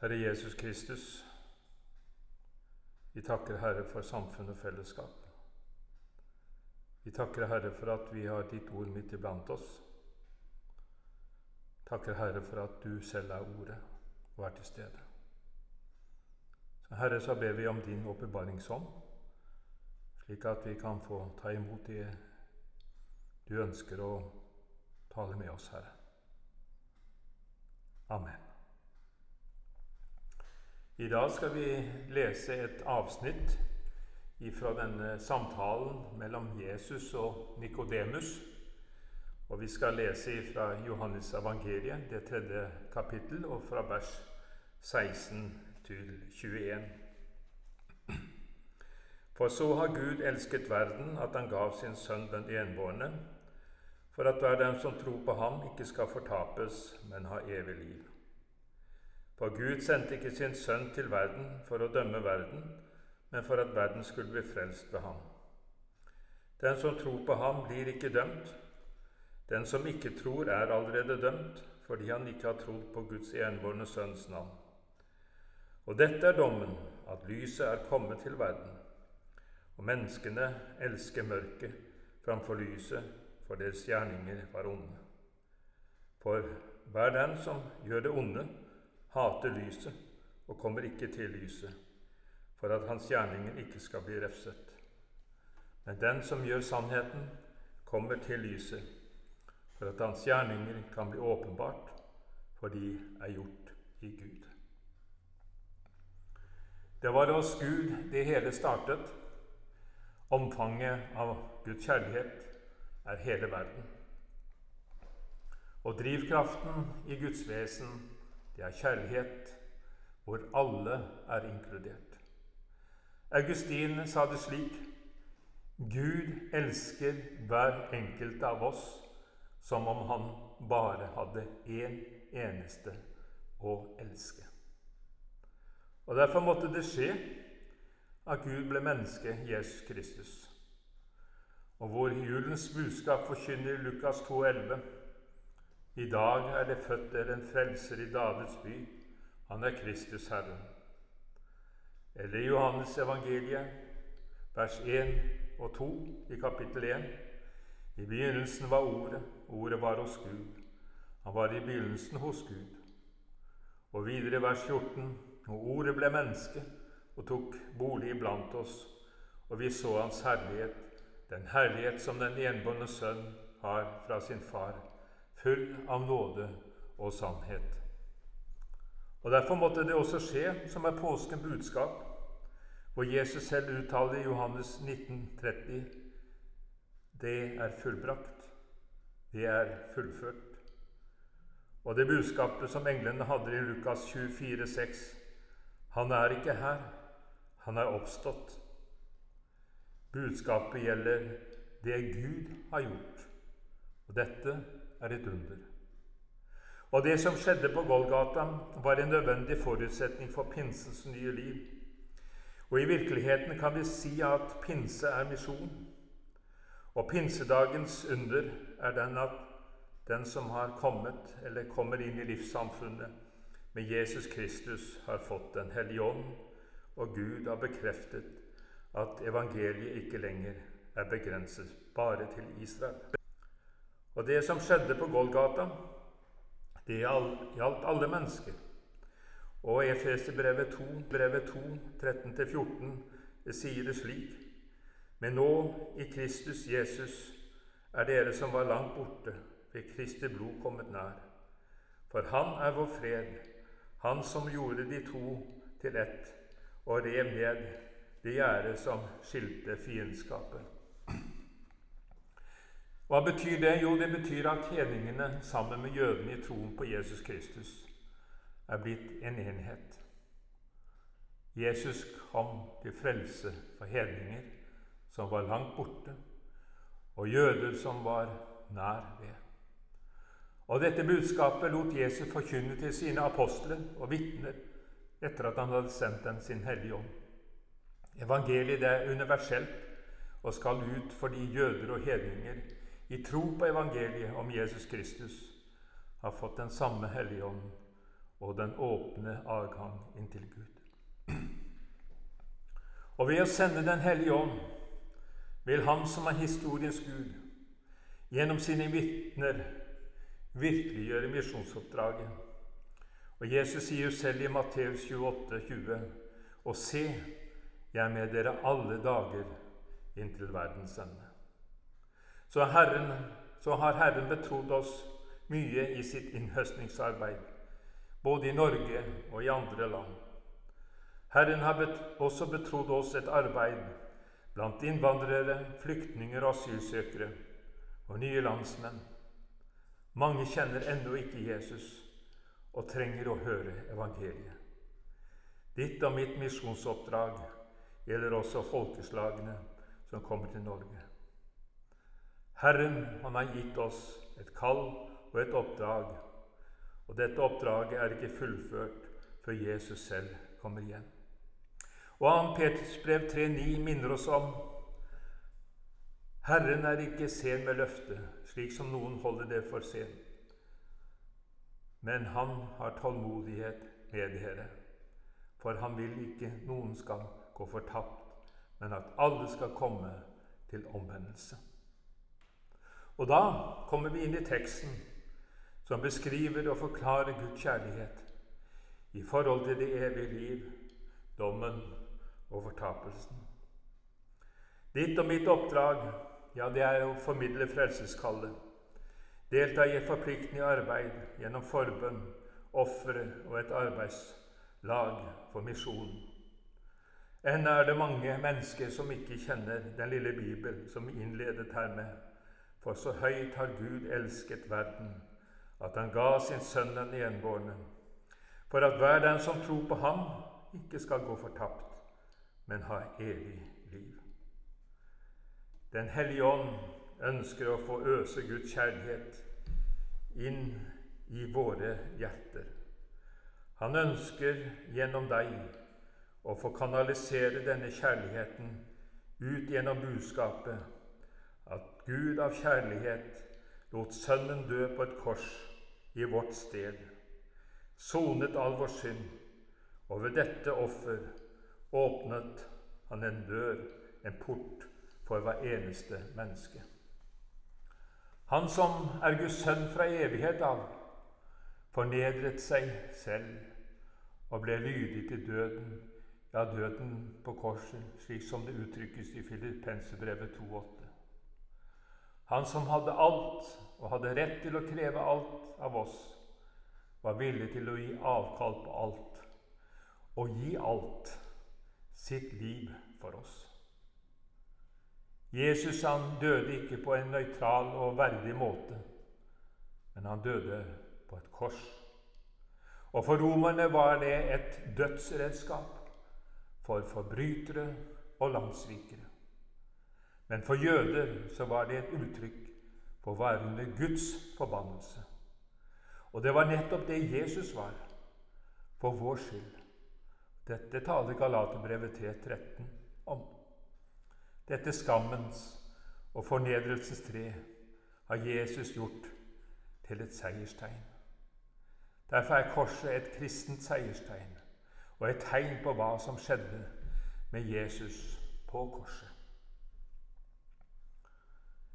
Herre Jesus Kristus, vi takker Herre for samfunn og fellesskap. Vi takker Herre for at vi har ditt ord midt iblant oss. Takker Herre for at du selv er ordet og er til stede. Så Herre, så ber vi om din åpenbaringsånd, slik at vi kan få ta imot det du ønsker å tale med oss, Herre. Amen. I dag skal vi lese et avsnitt fra denne samtalen mellom Jesus og Nikodemus. Og vi skal lese fra Johannes evangeliet, det tredje kapittel, og fra vers 16 til 21. For så har Gud elsket verden, at han gav sin sønn den enbårne, for at hver den som tror på ham, ikke skal fortapes, men ha evig liv. For Gud sendte ikke sin sønn til verden for å dømme verden, men for at verden skulle bli frelst ved ham. Den som tror på ham, blir ikke dømt. Den som ikke tror, er allerede dømt, fordi han ikke har trodd på Guds enbårne sønns navn. Og dette er dommen, at lyset er kommet til verden. Og menneskene elsker mørket framfor lyset, for deres gjerninger var onde. For hver den som gjør det onde, hater lyset og kommer ikke til lyset, for at hans gjerninger ikke skal bli refset. Men den som gjør sannheten, kommer til lyset, for at hans gjerninger kan bli åpenbart, for de er gjort i Gud. Det var hos Gud det hele startet. Omfanget av Guds kjærlighet er hele verden. Og drivkraften i Guds vesen det er kjærlighet hvor alle er inkludert. Augustin sa det slik Gud elsker hver enkelt av oss som om han bare hadde én eneste å elske. Og Derfor måtte det skje at Gud ble menneske, Jesus Kristus. Og hvor julens budskap forkynner Lukas 2,11 i dag er det født dere en frelser i Davids by. Han er Kristus Herren. Eller i Johannes evangeliet, vers 1 og 2 i kapittel 1. I begynnelsen var Ordet, Ordet var hos Gud. Han var i begynnelsen hos Gud. Og videre vers 14. Og Ordet ble menneske og tok bolig iblant oss, og vi så Hans herlighet, den herlighet som den enbårne sønn har fra sin far full av nåde og sannhet. Og Derfor måtte det også skje, som er påsken budskap, hvor Jesus selv uttaler i Johannes 1930 det er fullbrakt. Det er fullført. Og det budskapet som englene hadde i Lukas 24, 24,6 Han er ikke her, han er oppstått. Budskapet gjelder det Gud har gjort. Og dette er et under. Og det som skjedde på Golgata, var en nødvendig forutsetning for pinsens nye liv. Og i virkeligheten kan vi si at pinse er misjon. Og pinsedagens under er den at den som har kommet, eller kommer inn i livssamfunnet med Jesus Kristus, har fått Den hellige ånd, og Gud har bekreftet at evangeliet ikke lenger er begrenset bare til Israel. Og det som skjedde på Golgata, det gjaldt alle mennesker. Og Efeserbrevet 2, brevet 2, 13-14, sier det slik.: Men nå, i Kristus Jesus, er dere som var langt borte, ved Kristi blod kommet nær. For Han er vår fred, Han som gjorde de to til ett og rev ned det gjerdet som skilte fiendskapet. Hva betyr det? Jo, det betyr at hedningene sammen med jødene i troen på Jesus Kristus er blitt en enhet. Jesus kom til frelse for hedninger som var langt borte, og jøder som var nær ved. Og Dette budskapet lot Jesus forkynne til sine apostler og vitner etter at han hadde sendt dem sin Hellige Ånd. Evangeliet er universelt og skal ut fordi jøder og hedninger i tro på evangeliet om Jesus Kristus, har fått den samme Hellige Ånd og den åpne adgang inn til Gud. Og ved å sende Den hellige ånd vil Han som er historiens Gud, gjennom sine vitner virkeliggjøre misjonsoppdraget. Og Jesus sier jo selv i Matteus 28, 20, Og se, jeg er med dere alle dager inntil verdens ende. Så, Herren, så har Herren betrodd oss mye i sitt innhøstningsarbeid, både i Norge og i andre land. Herren har også betrodd oss et arbeid blant innvandrere, flyktninger og asylsøkere og nye landsmenn. Mange kjenner ennå ikke Jesus og trenger å høre evangeliet. Ditt og mitt misjonsoppdrag gjelder også folkeslagene som kommer til Norge. Herren, han har gitt oss et kall og et oppdrag, og dette oppdraget er ikke fullført før Jesus selv kommer igjen. Og 2. Peters brev 3,9 minner oss om Herren er ikke sen med løftet, slik som noen holder det for sent. Men han har tålmodighet med dere, for han vil ikke noen skal gå fortapt, men at alle skal komme til omvendelse. Og da kommer vi inn i teksten som beskriver og forklarer Guds kjærlighet i forhold til det evige liv, dommen og fortapelsen. Ditt og mitt oppdrag, ja, det er å formidle frelseskallet. Delta i et forpliktende arbeid gjennom forbønn, ofre og et arbeidslag for misjonen. Ennå er det mange mennesker som ikke kjenner den lille Bibel som innledet her med. For så høyt har Gud elsket verden, at han ga sin sønn den enbårne, for at hver den som tror på ham, ikke skal gå fortapt, men ha evig liv. Den hellige ånd ønsker å få øse Guds kjærlighet inn i våre hjerter. Han ønsker gjennom deg å få kanalisere denne kjærligheten ut gjennom budskapet Gud av kjærlighet lot Sønnen dø på et kors i vårt sted, sonet all vår synd, og ved dette offer åpnet han en dør, en port, for hver eneste menneske. Han som er Guds sønn fra evighet av, fornedret seg selv og ble lydig til døden ja, døden på korset, slik som det uttrykkes i Filippensebrevet 2,8. Han som hadde alt og hadde rett til å kreve alt av oss, var villig til å gi avkall på alt og gi alt sitt liv for oss. Jesus han døde ikke på en nøytral og verdig måte, men han døde på et kors. Og for romerne var det et dødsredskap for forbrytere og landssvikere. Men for jøder så var det et uttrykk på å være under Guds forbannelse. Og det var nettopp det Jesus var, for vår skyld. Dette taler Galaterbrevet 3.13 om. Dette skammens og fornedrelsens tre har Jesus gjort til et seierstegn. Derfor er korset et kristent seierstegn og et tegn på hva som skjedde med Jesus på korset.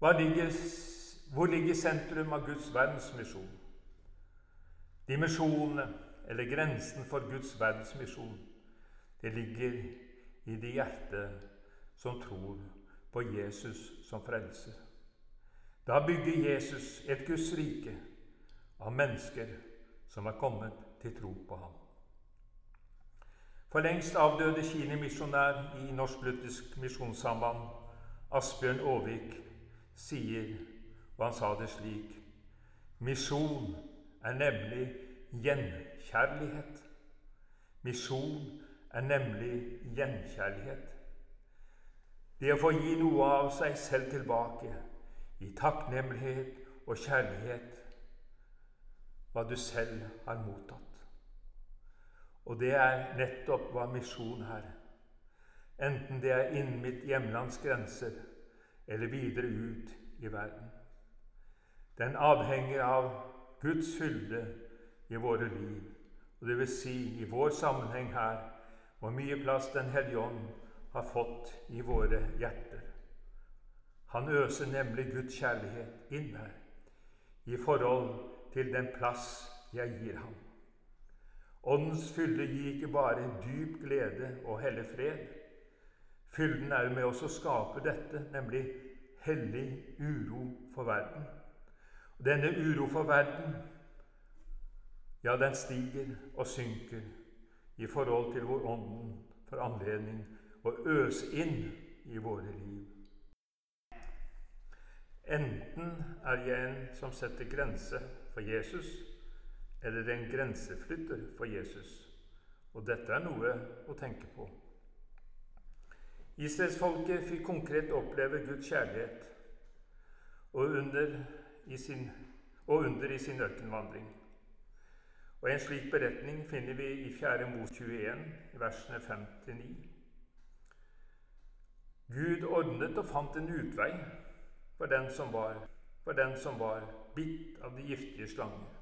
Ligger, hvor ligger sentrum av Guds verdensmisjon? Dimensjonene, eller grensen for Guds verdensmisjon, det ligger i det hjertet som tror på Jesus som frelser. Da bygger Jesus et Guds rike av mennesker som er kommet til tro på ham. For lengst avdøde kinemisjonær i Norsk Luthersk Misjonssamband, Asbjørn Aavik, sier, og han sa det slik Misjon er nemlig gjenkjærlighet. Misjon er nemlig gjenkjærlighet. Det å få gi noe av seg selv tilbake i takknemlighet og kjærlighet, hva du selv har mottatt. Og det er nettopp hva misjon er. Enten det er innen mitt hjemlands grenser eller videre ut i verden. Den avhenger av Guds fylde i våre liv og det vil si i vår sammenheng her, hvor mye plass Den hellige ånd har fått i våre hjerter. Han øser nemlig Guds kjærlighet inn her, i forhold til den plass jeg gir ham. Åndens fylde gir ikke bare dyp glede og helle fred. Fylden er med oss å skape dette, nemlig hellig uro for verden. Og denne uro for verden, ja, den stiger og synker i forhold til hvor Ånden får anledning å øse inn i våre liv. Enten er jeg en som setter grense for Jesus, eller en grenseflytter for Jesus. Og dette er noe å tenke på. Israelsfolket fikk konkret oppleve Guds kjærlighet og under i sin, og under i sin ørkenvandring. Og En slik beretning finner vi i 4. Mos 21, versene 5-9. Gud ordnet og fant en utvei for den som var, for den som var bitt av de giftige slanger.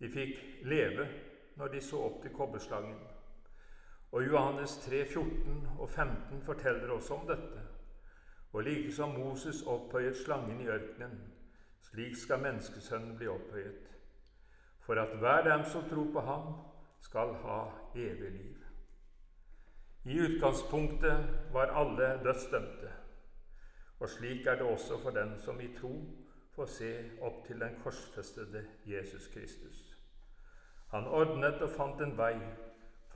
De fikk leve når de så opp til kobberslangen. Og Johannes 3, 14 og 15 forteller også om dette. Og like som Moses opphøyet slangen i ørkenen, slik skal menneskesønnen bli opphøyet, for at hver dem som tror på ham, skal ha evig liv. I utgangspunktet var alle dødsdømte. Og slik er det også for den som i tro får se opp til den korsfestede Jesus Kristus. Han ordnet og fant en vei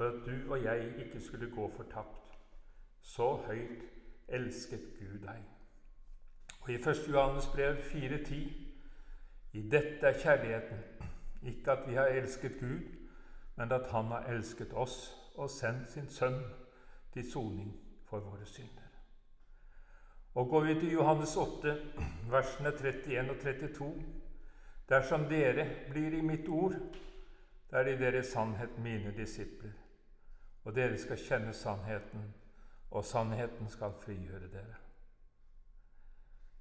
for at du og jeg ikke skulle gå fortapt. Så høyt elsket Gud deg. Og I 1. Johannes brev 4,10.: I dette er kjærligheten, ikke at vi har elsket Gud, men at Han har elsket oss og sendt sin Sønn til soning for våre synder. Og går vi til Johannes 8, versene 31 og 32.: Dersom dere blir i mitt ord, da er i dere sannhet mine disipler. Og dere skal kjenne sannheten, og sannheten skal frigjøre dere.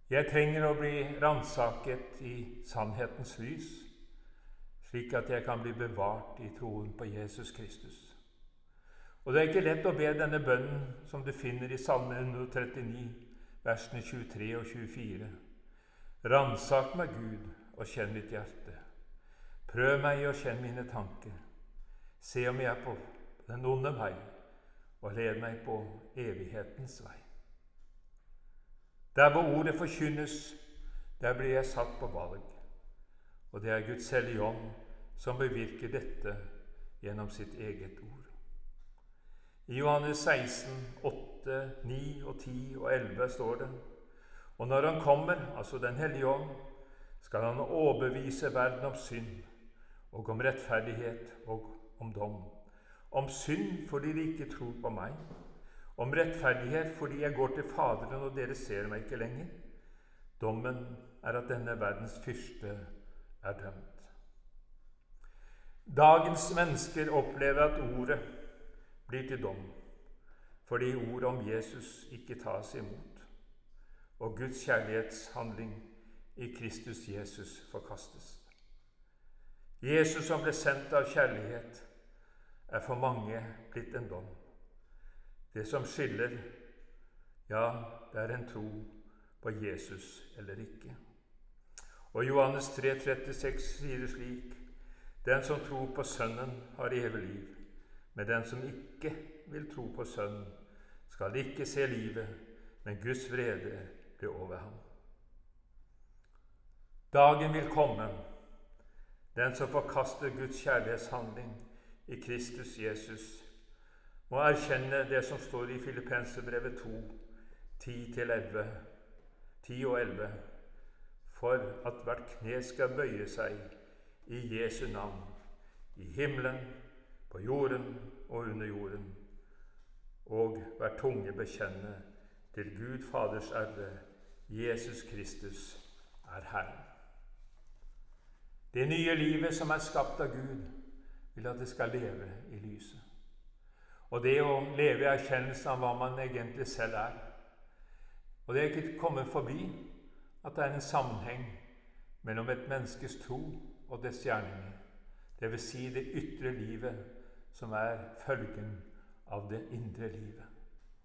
Jeg trenger å bli ransaket i sannhetens lys, slik at jeg kan bli bevart i troen på Jesus Kristus. Og det er ikke lett å be denne bønnen som du finner i Salme 139 versene 23 og 24. Ransak meg, Gud, og kjenn mitt hjerte. Prøv meg og kjenn mine tanker. Se om jeg er på den onde vei, og led meg på evighetens vei. Der hvor ordet forkynnes, der blir jeg satt på valg. Og det er Guds hellige ånd som bevirker dette gjennom sitt eget ord. I Johannes 16, 8, 9 og 10 og 11 står det Og når Han kommer, altså Den hellige ånd, skal Han overbevise verden om synd og om rettferdighet og om dom. Om synd fordi de ikke tror på meg. Om rettferdighet fordi jeg går til Faderen og dere ser meg ikke lenger. Dommen er at denne verdens fyrste er dømt. Dagens mennesker opplever at ordet blir til dom fordi ordet om Jesus ikke tas imot, og Guds kjærlighetshandling i Kristus Jesus forkastes. Jesus som ble sendt av kjærlighet, er for mange blitt en dom. Det som skiller, ja, det er en tro på Jesus eller ikke. Og Johannes 3, 36 sier det slik.: Den som tror på Sønnen, har evig liv. Men den som ikke vil tro på Sønnen, skal ikke se livet, men Guds vrede blir over ham. Dagen vil komme, den som forkaster Guds kjærlighetshandling i Kristus Jesus, må erkjenne det som står i Filippenserbrevet 2, 10-11, 10 og 11, for at hvert kne skal bøye seg i Jesu navn, i himmelen på jorden og under jorden, og hver tunge bekjenne til Gud Faders ære, Jesus Kristus er Herren. Det nye livet som er skapt av Gud, vil at det skal leve i lyset. Og det å leve i erkjennelse av hva man egentlig selv er. Og det er ikke kommet forbi at det er en sammenheng mellom et menneskes tro og dets gjerninger. Dvs. Si det ytre livet, som er følgen av det indre livet.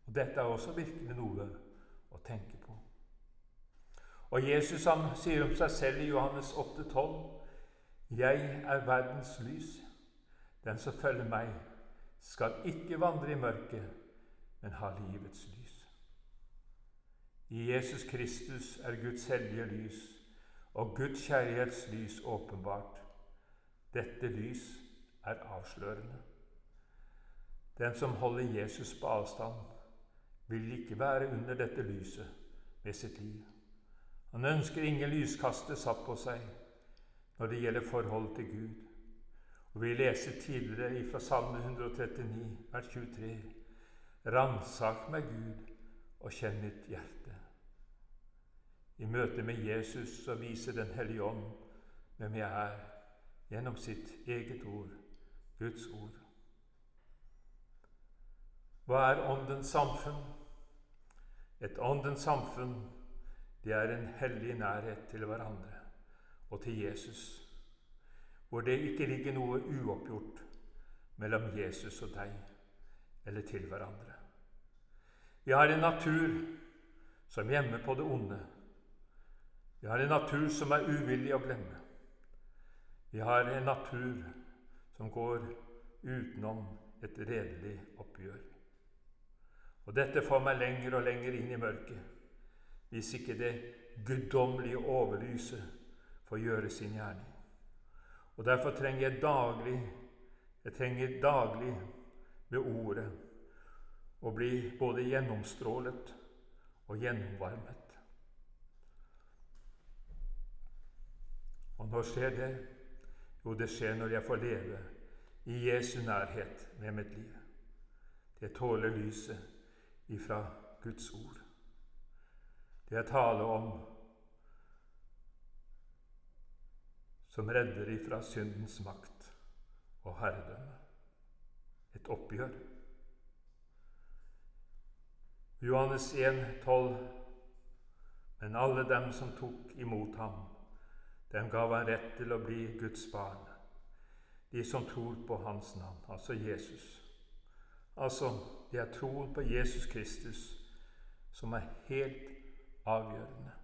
Og Dette er også virkelig noe å tenke på. Og Jesus han sier om seg selv i Johannes 8,12.: Jeg er verdens lys. Den som følger meg, skal ikke vandre i mørket, men ha livets lys. I Jesus Kristus er Guds hellige lys og Guds kjærlighetslys åpenbart. Dette lys er avslørende. Den som holder Jesus på avstand, vil ikke være under dette lyset med sitt liv. Han ønsker ingen lyskaster satt på seg når det gjelder forholdet til Gud. Og Vi leser tidligere fra Salme 139, vers 23.: Ransak meg, Gud, og kjenn mitt hjerte. I møte med Jesus så viser Den hellige ånd hvem jeg er, gjennom sitt eget ord, Guds ord. Hva er Åndens samfunn? Et Åndens samfunn, det er en hellig nærhet til hverandre og til Jesus, hvor det ikke ligger noe uoppgjort mellom Jesus og deg eller til hverandre. Vi har en natur som gjemmer på det onde. Vi har en natur som er uvillig å glemme. Vi har en natur som går utenom et redelig oppgjør. Og dette får meg lenger og lenger inn i mørket, hvis ikke det guddommelige overlyset får gjøre sin gjerning. Og Derfor trenger jeg daglig jeg trenger daglig med ordet å bli både gjennomstrålet og gjennomvarmet. Og når skjer det? Jo, det skjer når jeg får leve i Jesu nærhet med mitt liv. Det tåler lyset ifra Guds ord. Det er tale om som redder ifra syndens makt og herredømme. Et oppgjør. Johannes 1, 12. Men alle dem som tok imot ham, dem gav han rett til å bli Guds barn. De som tror på hans navn, altså Jesus. Altså, det er troen på Jesus Kristus som er helt avgjørende.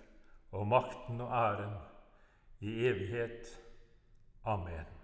og makten og æren i evighet. Amen.